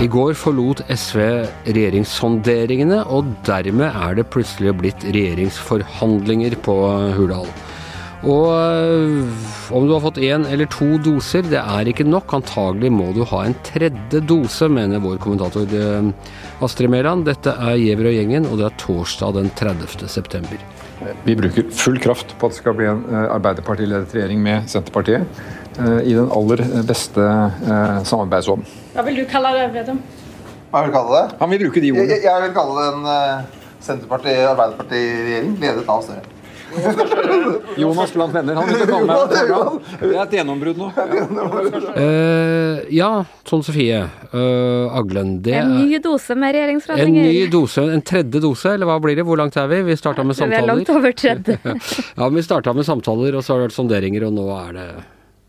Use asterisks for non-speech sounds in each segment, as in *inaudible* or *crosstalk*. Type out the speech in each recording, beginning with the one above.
I går forlot SV regjeringssonderingene, og dermed er det plutselig blitt regjeringsforhandlinger på Hurdal. Og øh, om du har fått én eller to doser, det er ikke nok. Antagelig må du ha en tredje dose, mener vår kommentator øh, Astrid Mæland. Dette er Giæver og gjengen, og det er torsdag den 30. september. Vi bruker full kraft på at det skal bli en øh, Arbeiderpartiledet regjering med Senterpartiet. I den aller beste samarbeidsånden. Hva vil du kalle det, Vedum? Hva vil du kalle det? Han vil bruke de ordene. Jeg, jeg vil kalle det en Senterparti-Arbeiderparti-regjering ledet av Støre. *laughs* Jonas blant venner. Han vil kalle meg Det er et gjennombrudd nå. Uh, ja, Tone Sofie uh, Aglen. Det en ny dose med regjeringsforhandlinger. En ny dose, en tredje dose, eller hva blir det? Hvor langt er vi? Vi starta med samtaler. Vi er langt over tredje. *laughs* ja, vi starta med samtaler, og så har det vært sonderinger, og nå er det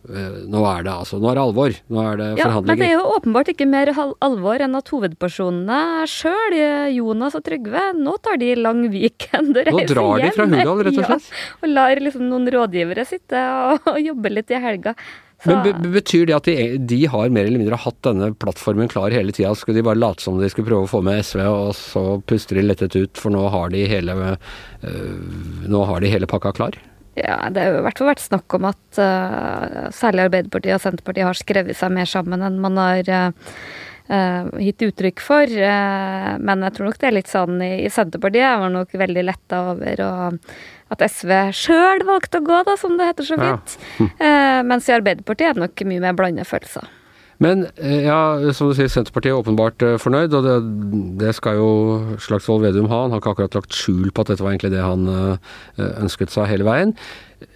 nå er det altså, nå er det alvor. Nå er det ja, forhandlinger. Men det er jo åpenbart ikke mer alvor enn at hovedpersonene sjøl, Jonas og Trygve, nå tar de lang weekend og reiser hjem. Nå drar de fra Hurdal, rett og slett? Ja, og lar liksom noen rådgivere sitte og, og jobbe litt i helga. Så. Men Betyr det at de, de, har mer eller mindre hatt denne plattformen klar hele tida? Skulle de bare late som de skulle prøve å få med SV, og så puster de lettet ut, for nå har de hele, øh, nå har de hele pakka klar? Ja, Det har i hvert fall vært snakk om at uh, særlig Arbeiderpartiet og Senterpartiet har skrevet seg mer sammen enn man har uh, uh, gitt uttrykk for. men jeg tror nok det er litt sånn i, i Senterpartiet. Jeg var nok veldig letta over og, at SV sjøl valgte å gå, da, som det heter så fint. Ja. mens i Arbeiderpartiet er det nok mye mer blanda følelser. Men ja, som du sier, Senterpartiet er åpenbart fornøyd, og det, det skal jo Slagsvold Vedum ha. Han har ikke akkurat lagt skjul på at dette var egentlig det han ønsket seg hele veien.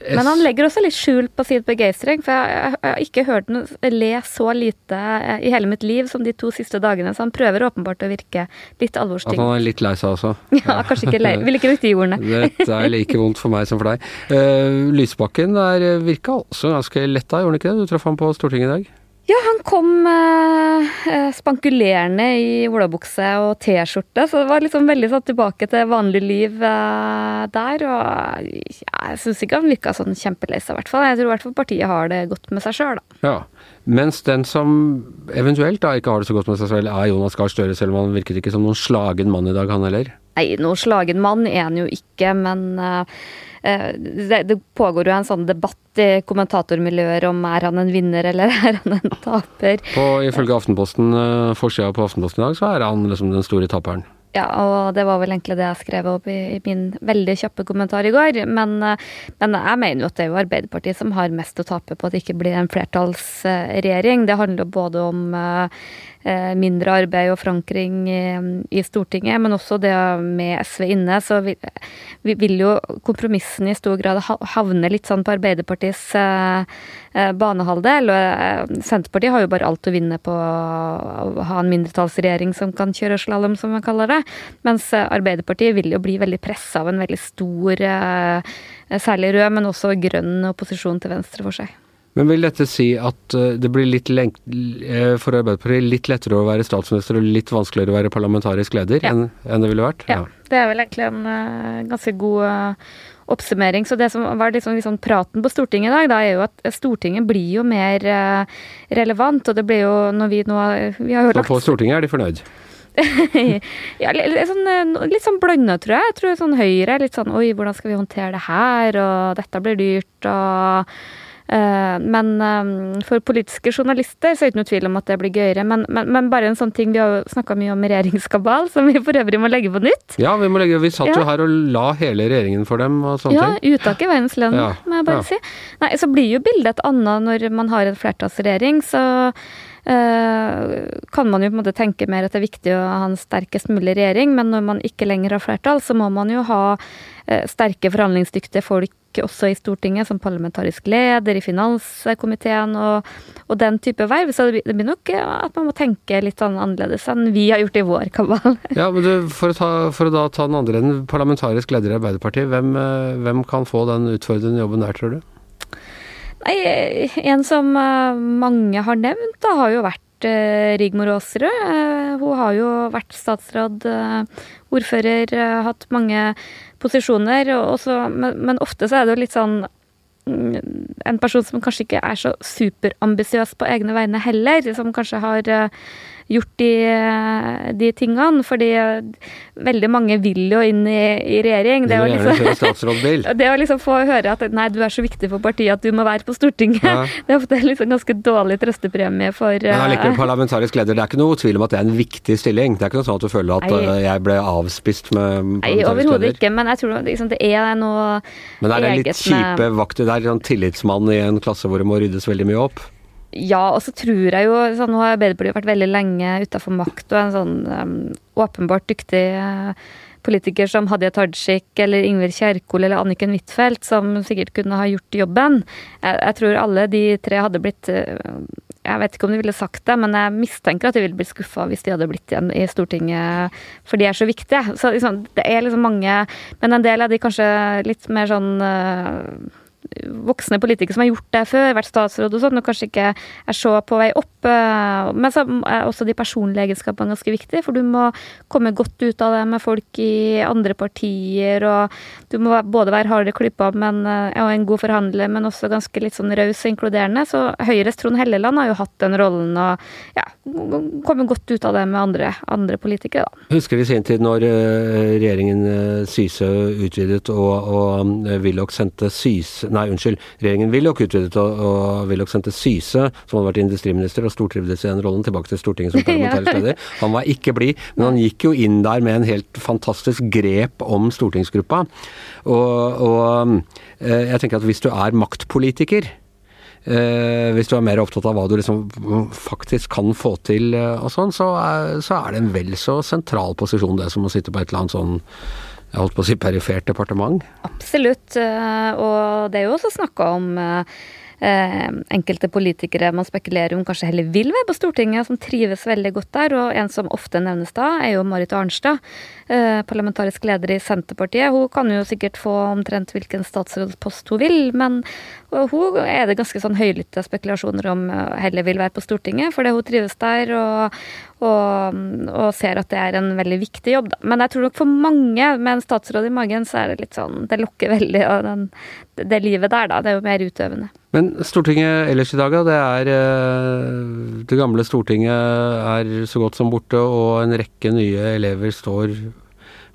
Men han legger også litt skjul på sin begeistring, for jeg, har ikke hørt ham le så lite i hele mitt liv som de to siste dagene, så han prøver åpenbart å virke litt alvorstyngd. At han er litt lei seg også? *laughs* Ja, kanskje ikke lei. *laughs* Vil ikke bruke de ordene. Dette er like vondt for meg som for deg. Lysbakken der virka også ganske letta, gjorde han ikke det? Du traff ham på Stortinget i dag? Ja, han kom eh, spankulerende i olabukse og T-skjorte, så det var liksom veldig sånn tilbake til vanlig liv eh, der. Og ja, jeg syns ikke han virka sånn kjempelei seg, i hvert fall. Jeg tror i hvert fall partiet har det godt med seg sjøl, da. Ja. Mens den som eventuelt da ikke har det så godt med seg selv, er Jonas Gahr Støre, selv om han virket ikke som noen slagen mann i dag, han heller? Nei, noen slagen mann er han jo ikke, men uh, det, det, pågår jo en sånn debatt i kommentatormiljøer om er han en vinner eller *laughs* er han en taper. På, ifølge Aftenposten, forsida på Aftenposten i dag, så er han liksom den store taperen. Ja, og det var vel egentlig det jeg skrev opp i, i min veldig kjappe kommentar i går. Men, men, jeg mener jo at det er jo Arbeiderpartiet som har mest å tape på at det ikke blir en flertallsregjering. Det handler både om Eh, mindre arbeid og forankring i, Stortinget, men også det med SV inne, så vil, vil jo kompromissen i stor grad havne litt sånn på Arbeiderpartiets eh, eh, banehalvdel. Senterpartiet har jo bare alt å vinne på å ha en mindretallsregjering som kan kjøre slalåm, som man kaller det. Mens Arbeiderpartiet vil jo bli veldig pressa av en veldig stor, særlig rød, men også grønn opposisjon til venstre for seg. Men vil dette si at eh, det blir litt lengt, for Arbeiderpartiet litt lettere å være statsminister og litt vanskeligere å være parlamentarisk leder ja. enn, enn det ville vært? Ja. ja. Det er vel egentlig en uh, ganske god uh, oppsummering. Så det som var liksom, liksom, praten på Stortinget i dag, da, er jo at Stortinget blir jo mer uh, relevant. Og det blir jo når vi nå vi har jo Så lagt... på Stortinget er de fornøyd? *laughs* ja, litt sånn, litt sånn blanda, tror jeg. Jeg tror sånn Høyre er litt sånn Oi, hvordan skal vi håndtere det her? Og dette blir dyrt, og Eh, men eh, for politiske journalister så er det ikke noe tvil om at det blir gøyere. Men, men, men bare en sånn ting Vi har jo snakka mye om regjeringskabal, *laughs* som vi for øvrig må legge på nytt. Ja, vi må legge, vi satt ja. jo her og la hele regjeringen for dem og sånne ja, ting. Ja, utak i verdens lønn, ja. må jeg bare ja. si. Nei, så blir jo bildet et annet når man har en flertallsregjering. så kan man jo på en måte tenke mer at det er viktig å ha en sterkest mulig regjering, men når man ikke lenger har flertall, så må man jo ha uh, sterke forhandlingsdyktige folk også i Stortinget, som parlamentarisk leder i finanskomiteen og, og den type verv. Så det blir nok at man må tenke litt sånn annerledes enn vi har gjort i vår kabal. *laughs* Ja, men du, for, å ta, for å da ta den andre enden, parlamentarisk leder i Arbeiderpartiet, hvem, eh, hvem kan få den utfordrende jobben der, tror du? Nei, en som mange har nevnt, da, har jo vært vært Rigmor Aasrud. Hun har jo vært statsråd, ordfører, hatt mange posisjoner. Også, men, ofte så er det jo litt sånn mm, en person som kanskje ikke er så superambisiøs på egne vegne heller, som kanskje har gjort de, de, tingene. Fordi veldig mange vil jo inn i, i regjering. Det, liksom, *laughs* det å liksom få høre at nei, du er så viktig for partiet at du må være på Stortinget, ja. *laughs* det er ofte liksom ganske dårlig trøstepremie for Men allikevel, parlamentarisk leder, det er ikke noe tvil om at det er en viktig stilling? Det er ikke noe sånn at du føler at nei. Eh, jeg ble avspist med Nei, overhodet ikke, men jeg tror liksom, det er noe Men er det litt kjipe vakter er Sånn tillitsmann i en klasse hvor det må ryddes veldig mye opp? Ja, og så tror jeg jo sånn, Nå har Arbeiderpartiet vært veldig lenge utafor makt, og en sånn um, åpenbart dyktig uh, politiker som Hadia Tajik eller Ingvild Kjerkol eller Anniken Huitfeldt, som sikkert kunne ha gjort jobben. Jeg, jeg, tror alle de tre hadde blitt uh, Jeg vet ikke om de ville sagt det, men jeg mistenker at de ville blitt skuffa hvis de hadde blitt igjen i Stortinget, for de er så viktige. Så liksom, det er liksom mange Men en del av de kanskje litt mer sånn uh, voksne politikere som har gjort det før, vært statsråd og sånn, og kanskje ikke er så på vei opp. Eh, men så er også de personlige egenskapene ganske viktige, for du må komme godt ut av det med folk i andre partier, og du må både være hardere klypa men, eh, og en god forhandler, men også ganske litt sånn raus og inkluderende. Så Høyres Trond Helleland har jo hatt den rollen og ja, komme godt ut av det med andre, andre politikere, da. Husker i sin tid når eh, regjeringen Syse utvidet og, og Willoch sendte Syse Nei, unnskyld. Regjeringen Willoch utvidet, og, og Willoch sendte Syse, som hadde vært industriminister og stortrivdes i den rollen, tilbake til Stortinget som *laughs* parlamentarisk leder. Han var ikke blid, men han gikk jo inn der med en helt fantastisk grep om stortingsgruppa. Og, og eh, jeg tenker at hvis du er maktpolitiker Eh, hvis du er mer opptatt av hva du liksom faktisk kan få til eh, og sånn, så er, så er det en vel så sentral posisjon det som å sitte på et eller annet sånn jeg holdt på å si perifert departement? Absolutt. Eh, og det er jo også snakka om eh, eh, enkelte politikere man spekulerer om kanskje heller vil være på Stortinget, som trives veldig godt der. Og en som ofte nevnes da, er jo Marit Arnstad, parlamentarisk leder i Senterpartiet. Hun kan jo sikkert få omtrent hvilken statsrådspost hun vil, men og hun er det ganske sånn høylytte spekulasjoner om eh, heller vil være på Stortinget, fordi hun trives der og, og, og, ser at det er en veldig viktig jobb, da. Men jeg tror nok for mange med en statsråd i magen, så er det litt sånn Det lokker veldig av den, det livet der, da. Det er jo mer utøvende. Men Stortinget ellers i dag, da. Det er eh, Det gamle Stortinget er så godt som borte, og en rekke nye elever står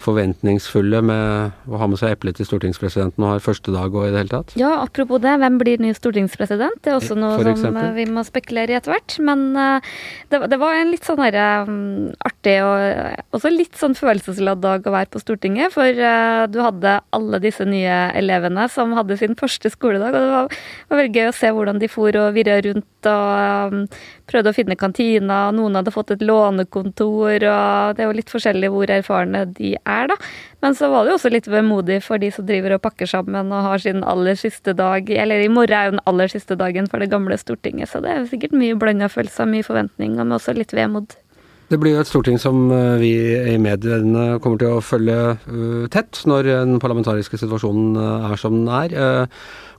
forventningsfulle med å ha med seg eplet til stortingspresidenten og har første dag og i det hele tatt? Ja, apropos det, hvem blir ny stortingspresident? Det er også noe som eh, vi må spekulere i etter hvert. Men uh, det, det, var en litt sånn her, um, artig og også litt sånn følelsesladd dag å være på Stortinget. For du hadde alle disse nye elevene som hadde sin første skoledag, og det var, var veldig gøy å se hvordan de for og virra rundt og um, prøvde å finne kantina. Noen hadde fått et lånekontor, og det er jo litt forskjellig hvor erfarne de er, da. Men så var det jo også litt vemodig for de som driver og pakker sammen og har sin aller siste dag Eller i morgen er jo den aller siste dagen for det gamle Stortinget, så det er sikkert mye blanda følelser, mye forventninger, men også litt vemod. Det blir jo et storting som uh, vi i mediene kommer til å følge uh, tett når den parlamentariske situasjonen uh, er som den er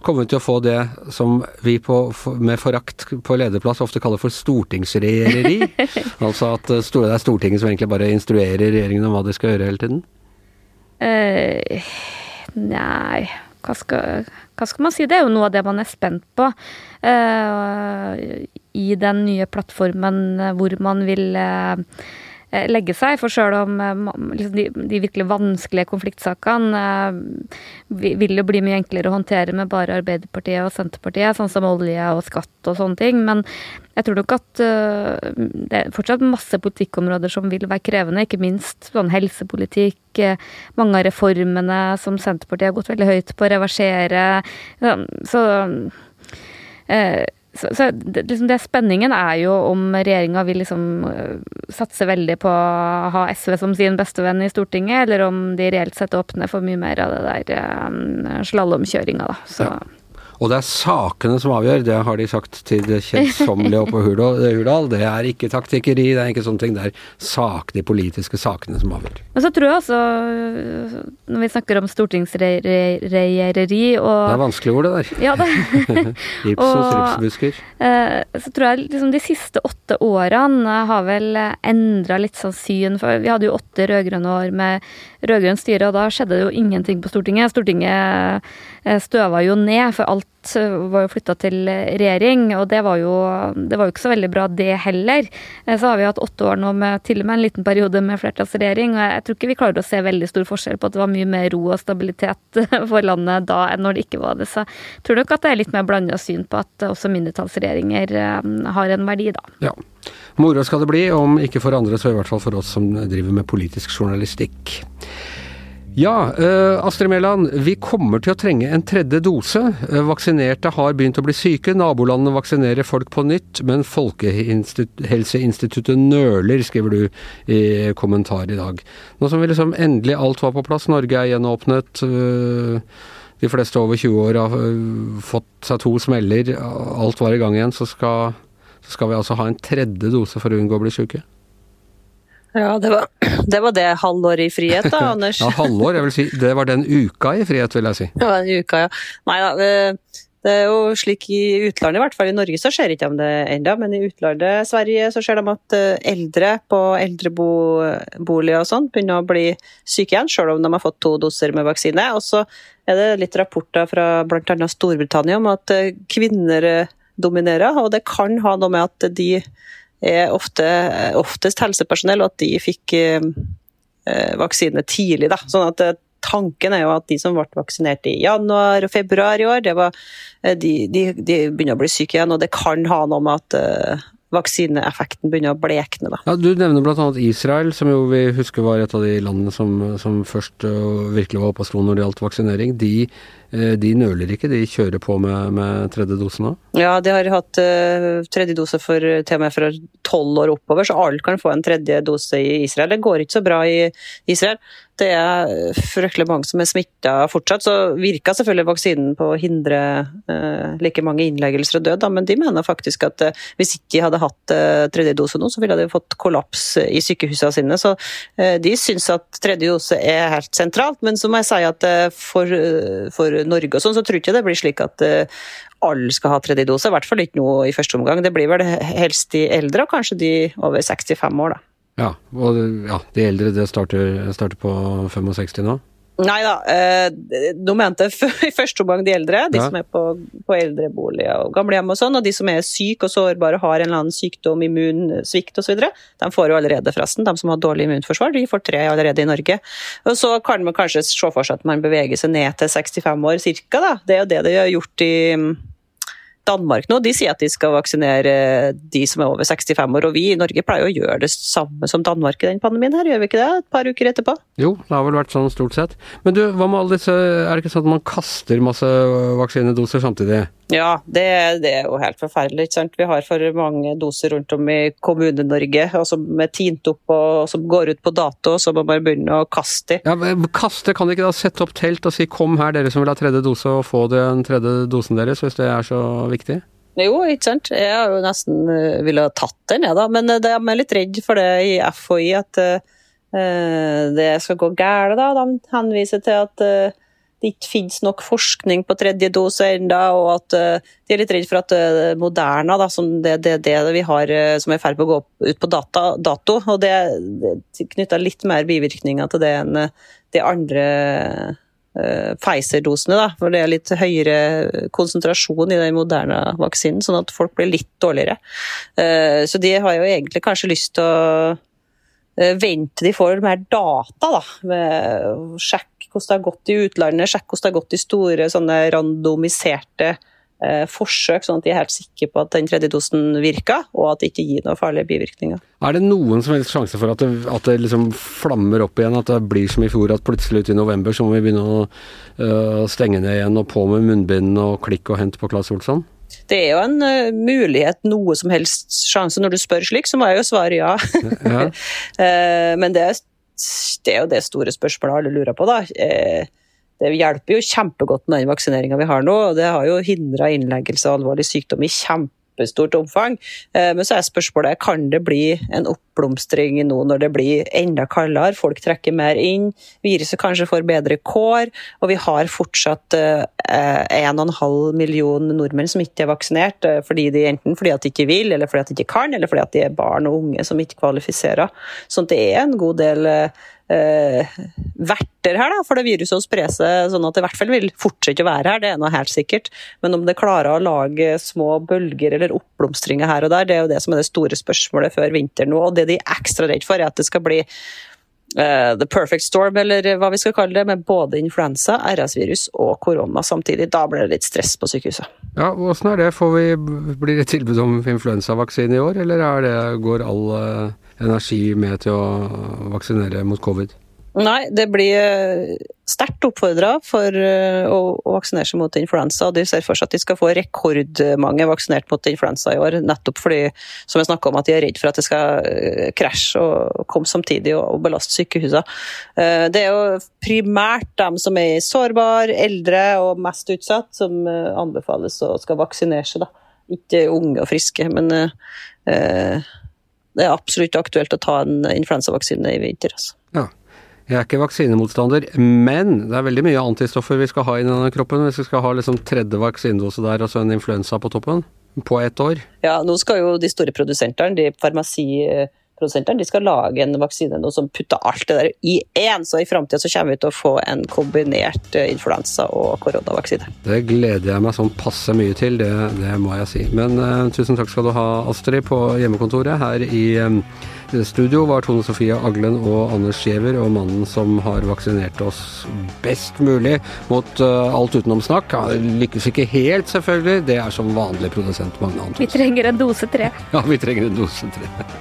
kommer vi til å få det som vi på, med forakt på lederplass ofte kaller for stortingsregjereri. *laughs* altså at eh, det er Stortinget som egentlig bare instruerer regjeringen om hva de skal gjøre hele tiden? Uh, nei hva skal, hva skal, man si? Det er jo noe av det man er spent på. Uh, I den nye plattformen hvor man vil Eh, legge seg. For sjøl om eh, liksom de, de, virkelig vanskelige konfliktsakene eh, vil jo bli mye enklere å håndtere med bare Arbeiderpartiet og Senterpartiet, sånn som olje og skatt og sånne ting. Men jeg tror nok at det er fortsatt masse politikkområder som vil være krevende, ikke minst sånn helsepolitikk. Mange av reformene som Senterpartiet har gått veldig høyt på å reversere. Så så, så det, liksom det, spenningen er jo om regjeringa vil liksom uh, satse veldig på å ha SV som sin bestevenn i Stortinget, eller om de reelt sett åpner for mye mer av det der um, slalåmkjøringa, da. Så. Ja. Og det er sakene som avgjør, det har de sagt til det kjedsommelige oppe på Hurdal. Det er ikke taktikkeri, det er ikke sånne ting. Det er sak, de politiske sakene som avgjør. Men så tror jeg altså, når vi snakker om stortingsregjereri og Det er vanskelig ord, det der. Ja, det. *laughs* Ipsos, ripsbusker. Eh, så tror jeg liksom de siste åtte årene har vel endra litt sånn syn. For vi hadde jo åtte rød-grønne år med rød-grønt styre, og da skjedde det jo ingenting på Stortinget. Stortinget eh, støva jo ned, for alt var jo flytta til regjering, og det var, jo, det var jo ikke så veldig bra, det heller. Eh, så har vi hatt åtte år nå med til og med en liten periode med flertallsregjering, og jeg tror ikke vi klarer å se veldig stor forskjell på at det var mye mer ro og stabilitet *laughs* for landet da enn når det ikke var det. Så jeg tror nok at det er litt mer blanda syn på at også mindretallsregjeringer eh, har en verdi, da. Ja. Moro skal det bli, om ikke for andre, så i hvert fall for oss som driver med politisk journalistikk. Ja, uh, Astrid Mæland. Vi kommer til å trenge en tredje dose. Uh, vaksinerte har begynt å bli syke. Nabolandene vaksinerer folk på nytt, men Folkehelseinstituttet nøler, skriver du i kommentar i dag. Nå som vi liksom endelig alt var på plass, Norge er gjenåpnet. Uh, de fleste over 20 år har fått seg to smeller, alt var i gang igjen, så skal, så skal vi altså ha en tredje dose for å unngå å bli syke? Ja, det var, *clears throat* det var det halvåret i frihet da, *laughs* Anders? ja, halvår. Jeg vil si det var den uka i frihet, vil jeg si. Ja, den uka, ja. Nei da. Det er jo slik i utlandet, i hvert fall i Norge så ser ikke de det ennå, men i utlandet, Sverige, så ser de at eh, eldre på eldreboliger og sånn begynner å bli syke igjen, selv om de har fått to doser med vaksine. Og så er det litt rapporter fra bl.a. Storbritannia om at eh, kvinner eh, dominerer, og det kan ha noe med at de er ofte, oftest helsepersonell, og at de fikk eh, vaksine tidlig. Da. Sånn at eh, Tanken er jo at de som ble vaksinert i januar og februar i år, var, eh, de, de, de, begynner å bli syke igjen. Og det kan ha noe med at vaksineeffekten begynner å blekne. Da. Ja, du nevner bl.a. Israel, som jo vi husker var et av de landene som, som først virkelig var oppe og slo når det gjaldt vaksinering. De Eh, de nøler ikke, de kjører på med, med tredje dose nå? Ja, de har hatt uh, tredje dose for, til og med fra tolv år oppover, så alle kan få en tredje dose i Israel. Det går ikke så bra i Israel. Det er fryktelig mange som er smitta fortsatt. Så virka selvfølgelig vaksinen på å hindre uh, like mange innleggelser og død, da, men de mener faktisk at uh, hvis ikke de hadde hatt tredje dose nå, så ville de fått kollaps i sykehusene sine. Så de syns at tredje dose er helt sentralt, men så må jeg si at for, for Norge og sånn, så tror jeg ikke det blir slik at uh, alle skal ha tredje dose. I hvert fall ikke nå i første omgang. Det blir vel helst de eldre, og kanskje de over 65 år, da. Ja, og ja, de eldre det starter, starter på 65 nå? Nei da, nå mente jeg i første omgang de eldre. De ja. som er på, på eldreboliger og gamlehjem og sånn. Og de som er syke og sårbare, har en eller annen sykdom, immunsvikt osv. De får jo allerede, forresten. De som har dårlig immunforsvar, de får tre allerede i Norge. Og så kan man kanskje se for seg at man beveger seg ned til 65 år ca. Det er jo det de har gjort i Danmark nå de sier at de skal vaksinere de som er over 65 år. Og vi i Norge pleier å gjøre det samme som Danmark i den pandemien her, gjør vi ikke det? Et par uker etterpå? Jo, det har vel vært sånn stort sett. Men du, hva med alle disse Er det ikke sånn at man kaster masse vaksinedoser samtidig? Ja, det, det, er jo helt forferdelig. ikke sant? Vi har for mange doser rundt om i Kommune-Norge som er tint opp og som går ut på dato, så må man begynne å kaste Ja, Kaste, kan de ikke da sette opp telt og si 'kom her, dere som vil ha tredje dose', og få den tredje dosen deres, hvis det er så viktig? Jo, ikke sant. Jeg har jo nesten uh, ville tatt den, jeg, da. Men de jeg er litt redd for det i FHI, at uh, det skal gå galt. da. De henviser til at det ikke finnes nok forskning på tredje dose ennå, og at de er litt redd for at Moderna, da, som det, det, det vi har som er i ferd med å gå ut på data, dato, og det, det knytter litt mer bivirkninger til det enn de andre Pfizer-dosene, da, for det er litt høyere konsentrasjon i den moderne vaksinen, sånn at folk blir litt dårligere. Så de har jo egentlig kanskje lyst til å vente de får mer data, da, sjekk hvordan det har gått i utlandet, sjekk hvordan det har gått i store sånne randomiserte eh, forsøk, sånn at de er helt sikre på at den tredje dosen virker, og at det ikke gir noen farlige bivirkninger. Er det noen som helst sjanse for at det, at det liksom flammer opp igjen, at det blir som i fjor, at plutselig ute i november så må vi begynne å uh, stenge ned igjen og på med munnbind og klikk og hent på Claes Olsson? Det er jo en uh, mulighet, noe som helst sjanse. Når du spør slik, så må jeg jo svare ja. ja. uh, *laughs* men det er det er jo det store spørsmålet alle lurer på, da. Eh, det hjelper jo kjempegodt med den vaksineringa vi har nå. og Det har jo hindra innleggelse av alvorlig sykdom i kjempestort omfang. Eh, men så er spørsmålet kan det bli en oppblomstring nå når det blir enda kaldere, folk trekker mer inn, viruset kanskje får bedre kår, og vi har fortsatt 1,5 million nordmenn som ikke er vaksinert, fordi de, enten fordi at de ikke vil, eller fordi at de ikke kan, eller fordi at de er barn og unge som ikke kvalifiserer. Så det er en god del eh, verter her da, for det viruset å spre seg, sånn at det i hvert fall vil fortsette å være her. Det er noe helt sikkert. Men om det klarer å lage små bølger eller oppblomstringer her og der, det er jo det som er det store spørsmålet før vinteren nå. Og det de er ekstra redd for, er at det skal bli uh, the perfect storm, eller hva vi skal kalle det, med både influensa, RS-virus og korona samtidig. Da blir det litt stress på sykehuset. Ja, Åssen er det? Får vi, blir det tilbud om influensavaksine i år, eller det, går all uh energi med til å vaksinere mot covid? Nei, det blir eh, sterkt oppfordra for eh, å, vaksinere seg mot influensa. De ser for seg at de skal få rekordmange vaksinert mot influensa i år, nettopp fordi som jeg om, at de er redd for at det skal eh, krasje og komme samtidig og, belaste sykehusene. Det er jo primært dem som er sårbare, eldre og mest utsatt, som anbefales å skal vaksinere seg. Da. Ikke unge og friske, men uh, det er absolutt aktuelt å ta en influensavaksine i vinter. Altså. Ja. Jeg er ikke vaksinemotstander, men det er veldig mye antistoffer vi skal ha i denne kroppen. Hvis vi skal ha liksom tredje vaksinedose der, altså en influensa på toppen, på ett år. Ja, nå skal jo de store produsentene, de farmasi produsentene de skal lage en vaksine nå som putter alt det der i én. Så i framtida kommer vi til å få en kombinert eh, influensa- og koronavaksine. Det gleder jeg meg sånn passe mye til, det, det må jeg si. Men uh, tusen takk skal du ha, Astrid, på hjemmekontoret. Her i um, studio var Tone Sofie Aglen og Anders Giæver, og mannen som har vaksinert oss best mulig mot uh, alt utenom snakk. Lykkes ikke helt, selvfølgelig. Det er som vanlig produsent Magne Antonsen. Vi trenger en dose tre. Ja, vi trenger en dose tre.